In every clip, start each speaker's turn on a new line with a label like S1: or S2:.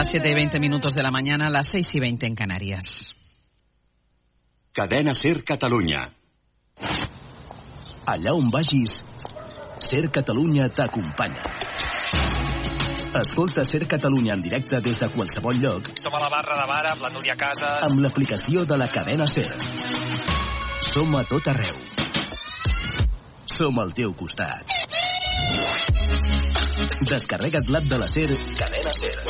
S1: las 7 y 20 minutos de la mañana, las 6 y 20 en Canarias.
S2: Cadena Ser Catalunya.
S3: Allà on vagis, Ser Catalunya t'acompanya. Escolta Ser Catalunya en directe des de qualsevol lloc
S4: Som a la barra de bar amb la Núria Casa.
S3: amb l'aplicació de la cadena Ser. Som a tot arreu. Som al teu costat. Descarrega't l'app de la Ser, cadena Ser,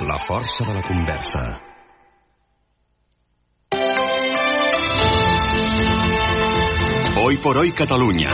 S2: La força de la conversa. Hoy por hoy Catalunya.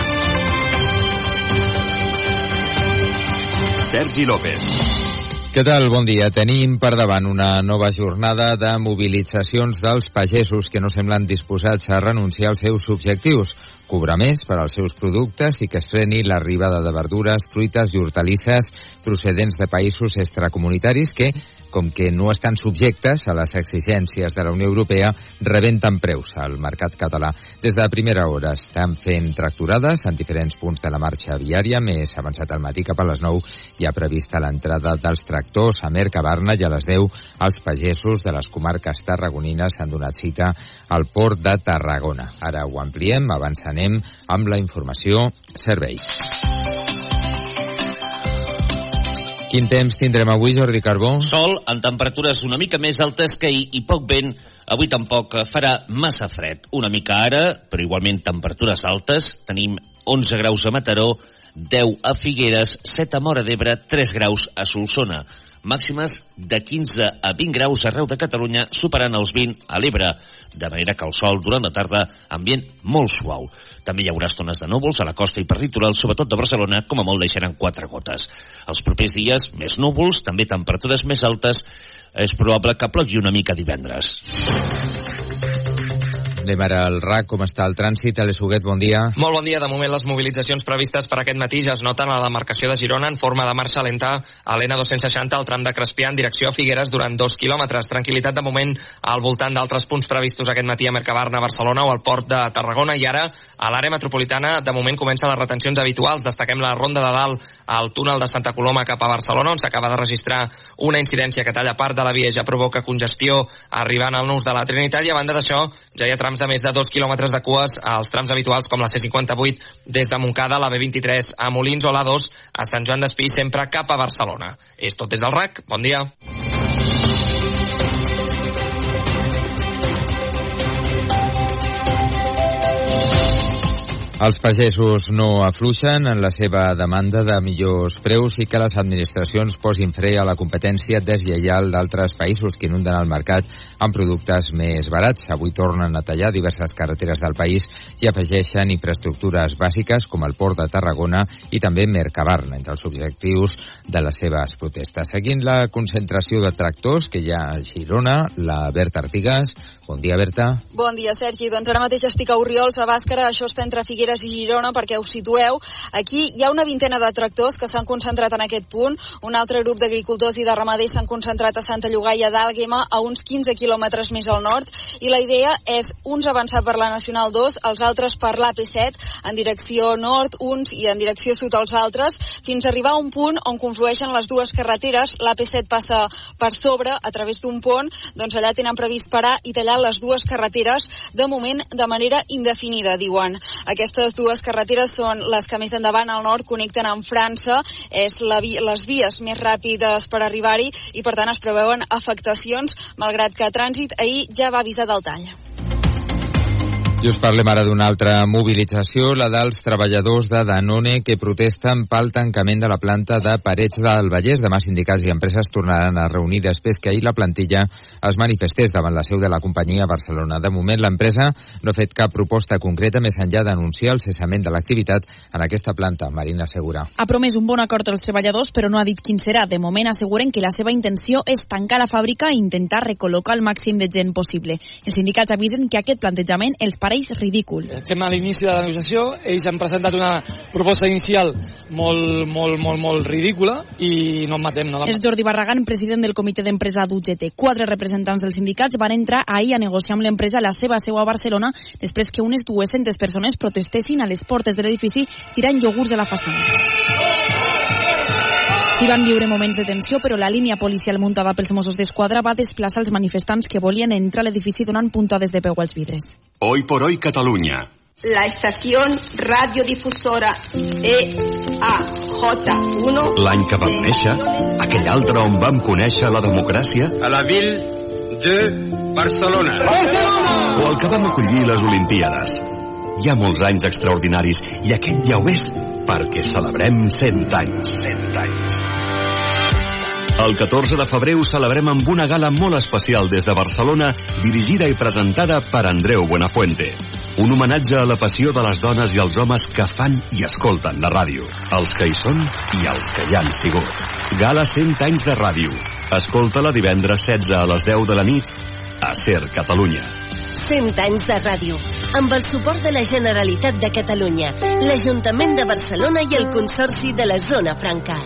S2: Sergi López.
S5: Què tal? Bon dia. Tenim per davant una nova jornada de mobilitzacions dels pagesos que no semblen disposats a renunciar als seus objectius. Cobrar més per als seus productes i que es freni l'arribada de verdures, fruites i hortalisses procedents de països extracomunitaris que, com que no estan subjectes a les exigències de la Unió Europea, rebenten preus al mercat català. Des de primera hora estan fent tracturades en diferents punts de la marxa viària. Més avançat al matí cap a les 9 hi ha prevista l'entrada dels tractors a Mercabarna i a les 10 els pagesos de les comarques tarragonines han donat cita al port de Tarragona. Ara ho ampliem, abans anem amb la informació serveis. Quin temps tindrem avui, Jordi Carbó?
S6: Sol, amb temperatures una mica més altes que ahir i poc vent. Avui tampoc farà massa fred. Una mica ara, però igualment temperatures altes. Tenim 11 graus a Mataró, 10 a Figueres, 7 a Mora d'Ebre, 3 graus a Solsona. Màximes de 15 a 20 graus arreu de Catalunya, superant els 20 a l'Ebre. De manera que el sol, durant la tarda, ambient molt suau. També hi haurà estones de núvols a la costa i per litoral, sobretot de Barcelona, com a molt deixaran quatre gotes. Els propers dies, més núvols, també temperatures més altes, és probable que plogui una mica divendres.
S5: Anem ara al RAC, com està el trànsit? Ales Huguet, bon dia.
S4: Molt bon dia. De moment, les mobilitzacions previstes per aquest matí ja es noten a la demarcació de Girona en forma de marxa lenta a l'N260 al tram de Crespià en direcció a Figueres durant dos quilòmetres. Tranquilitat de moment al voltant d'altres punts previstos aquest matí a Mercabarna, Barcelona o al port de Tarragona i ara a l'àrea metropolitana de moment comencen les retencions habituals. Destaquem la ronda de dalt al túnel de Santa Coloma cap a Barcelona on s'acaba de registrar una incidència que talla part de la via i ja provoca congestió arribant al nus de la Trinitat i a banda d'això ja hi ha trams de més de dos quilòmetres de cues als trams habituals com la C58 des de Montcada, la B23 a Molins o la 2 a Sant Joan d'Espí sempre cap a Barcelona. És tot des del RAC. Bon dia.
S5: Els pagesos no afluixen en la seva demanda de millors preus i que les administracions posin fre a la competència deslleial d'altres països que inunden el mercat amb productes més barats. Avui tornen a tallar diverses carreteres del país i afegeixen infraestructures bàsiques com el port de Tarragona i també Mercabarna entre els objectius de les seves protestes. Seguint la concentració de tractors que hi ha a Girona, la Berta Artigas. Bon dia, Berta.
S7: Bon dia, Sergi. Doncs ara mateix estic a Oriols, a Bàscara, això està entre Figueres i Girona, perquè us situeu. Aquí hi ha una vintena de tractors que s'han concentrat en aquest punt. Un altre grup d'agricultors i de ramaders s'han concentrat a Santa Llogaia d'Àlguema, a uns 15 quilòmetres més al nord. I la idea és uns avançar per la Nacional 2, els altres per l'AP7, en direcció nord, uns i en direcció sud els altres, fins a arribar a un punt on conflueixen les dues carreteres. L'AP7 passa per sobre, a través d'un pont, doncs allà tenen previst parar i tallar les dues carreteres, de moment de manera indefinida, diuen. Aquestes dues carreteres són les que més endavant al nord connecten amb França, és la vi les vies més ràpides per arribar-hi i per tant es preveuen afectacions, malgrat que Trànsit ahir ja va avisar del tall.
S5: Just parlem ara d'una altra mobilització, la dels treballadors de Danone que protesten pel tancament de la planta de Parets del Vallès. Demà sindicats i empreses tornaran a reunir després que ahir la plantilla es manifestés davant la seu de la companyia a Barcelona. De moment, l'empresa no ha fet cap proposta concreta més enllà d'anunciar el cessament de l'activitat en aquesta planta. Marina Segura.
S8: Ha promès un bon acord als treballadors, però no ha dit quin serà. De moment asseguren que la seva intenció és tancar la fàbrica i intentar recol·locar el màxim de gent possible. Els sindicats avisen que aquest plantejament els pareix ridícul.
S9: Estem a l'inici de la negociació, ells han presentat una proposta inicial molt, molt, molt, molt ridícula i no en matem. No
S8: És Jordi Barragan, president del comitè d'empresa d'UGT. Quatre representants dels sindicats van entrar ahir a negociar amb l'empresa la seva seu a Barcelona després que unes 200 persones protestessin a les portes de l'edifici tirant iogurts de la façana. S'hi van viure moments de tensió, però la línia policial muntada pels Mossos d'Esquadra va desplaçar els manifestants que volien entrar a l'edifici donant puntades de peu als vidres.
S2: Hoy por hoy Cataluña.
S10: La estación radiodifusora EAJ1...
S2: L'any que vam néixer, aquell altre on vam conèixer la democràcia...
S11: A la ville de Barcelona.
S2: Barcelona! O el que vam acollir les Olimpíades. Hi ha molts anys extraordinaris i aquest ja ho és perquè celebrem 100 anys. 100 anys. El 14 de febrer ho celebrem amb una gala molt especial des de Barcelona, dirigida i presentada per Andreu Buenafuente. Un homenatge a la passió de les dones i els homes que fan i escolten la ràdio. Els que hi són i els que hi han sigut. Gala 100 anys de ràdio. Escolta-la divendres 16 a les 10 de la nit a Ser Catalunya.
S12: 100 anys de ràdio, amb el suport de la Generalitat de Catalunya, l'Ajuntament de Barcelona i el Consorci de la Zona Franca.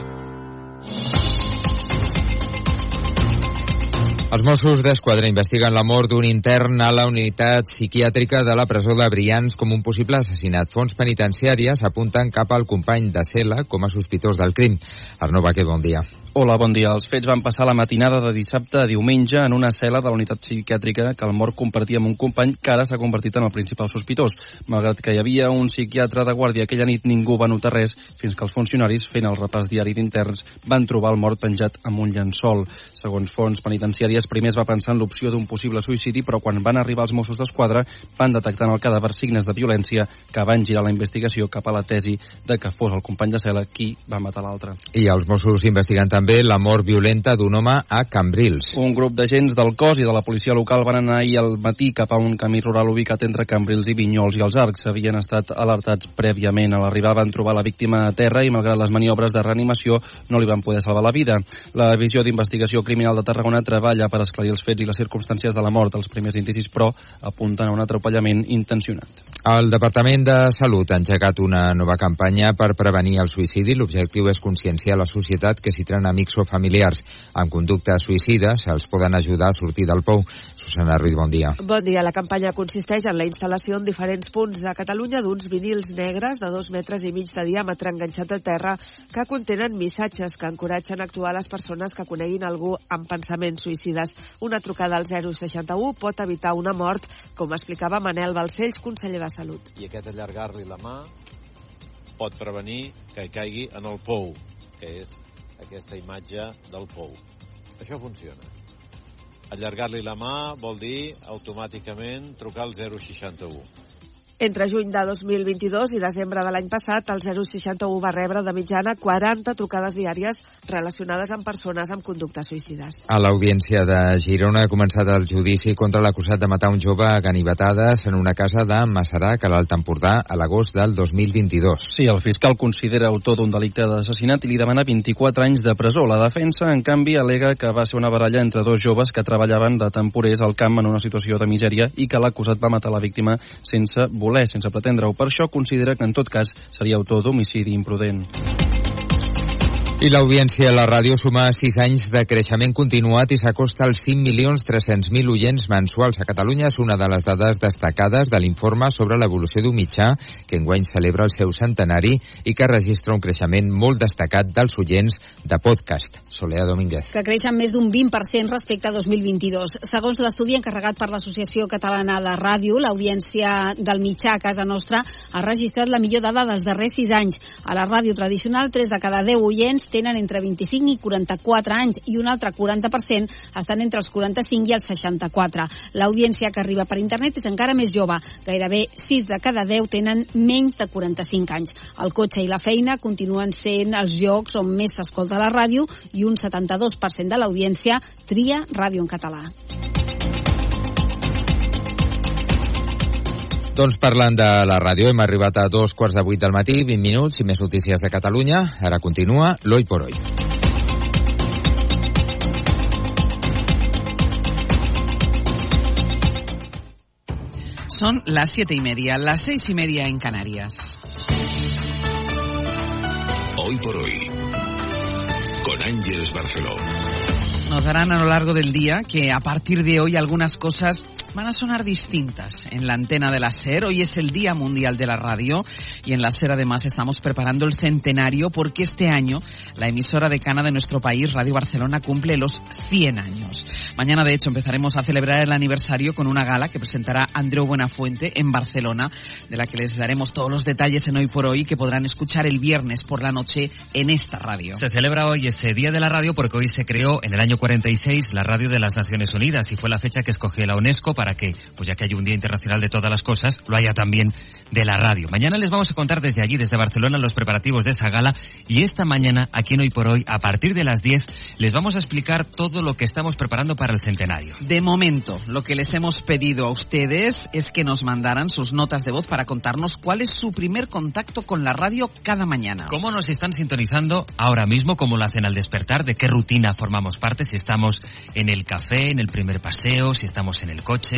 S5: Els Mossos d'Esquadra investiguen la mort d'un intern a la unitat psiquiàtrica de la presó de Brians com un possible assassinat. Fons penitenciàries apunten cap al company de cel·la com a sospitós del crim. Arnau Baquer, bon dia.
S13: Hola, bon dia. Els fets van passar la matinada de dissabte a diumenge en una cel·la de la unitat psiquiàtrica que el mort compartia amb un company que ara s'ha convertit en el principal sospitós. Malgrat que hi havia un psiquiatre de guàrdia aquella nit, ningú va notar res fins que els funcionaris, fent el repàs diari d'interns, van trobar el mort penjat amb un llençol. Segons fons penitenciàries, primer es va pensar en l'opció d'un possible suïcidi, però quan van arribar els Mossos d'Esquadra van detectar en el cadàver signes de violència que van girar la investigació cap a la tesi de que fos el company de cel·la qui va matar l'altre.
S5: I els Mossos investiguen també també la mort violenta d'un home a Cambrils.
S13: Un grup d'agents del cos i de la policia local van anar ahir al matí cap a un camí rural ubicat entre Cambrils i Vinyols i els Arcs. Havien estat alertats prèviament. A l'arribar van trobar la víctima a terra i malgrat les maniobres de reanimació no li van poder salvar la vida. La Divisió d'Investigació Criminal de Tarragona treballa per esclarir els fets i les circumstàncies de la mort. Els primers indicis, però, apunten a un atropellament intencionat.
S5: El Departament de Salut ha engegat una nova campanya per prevenir el suïcidi. L'objectiu és conscienciar la societat que s'hi tren amics o familiars amb conducta suïcida se'ls poden ajudar a sortir del pou. Susana Ruiz, bon dia.
S14: Bon dia. La campanya consisteix en la instal·lació en diferents punts de Catalunya d'uns vinils negres de dos metres i mig de diàmetre enganxat a terra que contenen missatges que encoratgen a actuar les persones que coneguin algú amb pensaments suïcides. Una trucada al 061 pot evitar una mort, com explicava Manel Balcells, conseller de Salut.
S15: I aquest allargar-li la mà pot prevenir que caigui en el pou, que és aquesta imatge del pou. Això funciona. Allargar-li la mà vol dir automàticament trucar al 061.
S14: Entre juny de 2022 i desembre de l'any passat, el 061 va rebre de mitjana 40 trucades diàries relacionades amb persones amb conductes suïcides.
S5: A l'Audiència de Girona ha començat el judici contra l'acusat de matar un jove a ganivetades en una casa de Massarac, a l'Alt Empordà, a l'agost del 2022.
S13: Sí, el fiscal considera autor d'un delicte d'assassinat i li demana 24 anys de presó. La defensa, en canvi, alega que va ser una baralla entre dos joves que treballaven de temporers al camp en una situació de misèria i que l'acusat va matar la víctima sense voler, sense pretendre-ho. Per això considera que en tot cas seria autor d'homicidi imprudent.
S5: I l'audiència a la ràdio suma 6 anys de creixement continuat i s'acosta als 5.300.000 oients mensuals a Catalunya. És una de les dades destacades de l'informe sobre l'evolució d'un mitjà que enguany celebra el seu centenari i que registra un creixement molt destacat dels oients de podcast. Solea Domínguez.
S16: Que creixen més d'un 20% respecte a 2022. Segons l'estudi encarregat per l'Associació Catalana de Ràdio, l'audiència del mitjà a casa nostra ha registrat la millor dada dels darrers 6 anys. A la ràdio tradicional, 3 de cada 10 oients tenen entre 25 i 44 anys i un altre 40% estan entre els 45 i els 64. L'audiència que arriba per internet és encara més jove. Gairebé 6 de cada 10 tenen menys de 45 anys. El cotxe i la feina continuen sent els llocs on més s'escolta la ràdio i un 72% de l'audiència tria ràdio en català.
S5: Doncs parlant de la ràdio, hem arribat a dos quarts de vuit del matí, 20 minuts i més notícies de Catalunya. Ara continua l'Oi por Hoy.
S1: Son las siete y media, las seis y media en Canarias.
S2: Hoy por hoy, con Ángeles Barceló.
S1: Nos darán a lo largo del día que a partir de hoy algunas cosas van a sonar distintas en la antena de la SER. Hoy es el Día Mundial de la Radio y en la SER además estamos preparando el centenario porque este año la emisora decana de nuestro país, Radio Barcelona, cumple los 100 años. Mañana, de hecho, empezaremos a celebrar el aniversario con una gala que presentará Andreu Buenafuente en Barcelona, de la que les daremos todos los detalles en Hoy por Hoy que podrán escuchar el viernes por la noche en esta radio.
S17: Se celebra hoy ese Día de la Radio porque hoy se creó en el año 46 la Radio de las Naciones Unidas y fue la fecha que escogió la UNESCO para para que, pues ya que hay un Día Internacional de todas las cosas, lo haya también de la radio. Mañana les vamos a contar desde allí, desde Barcelona, los preparativos de esa gala y esta mañana, aquí en Hoy por Hoy, a partir de las 10, les vamos a explicar todo lo que estamos preparando para el centenario.
S1: De momento, lo que les hemos pedido a ustedes es que nos mandaran sus notas de voz para contarnos cuál es su primer contacto con la radio cada mañana.
S17: ¿Cómo nos están sintonizando ahora mismo? ¿Cómo lo hacen al despertar? ¿De qué rutina formamos parte? Si estamos en el café, en el primer paseo, si estamos en el coche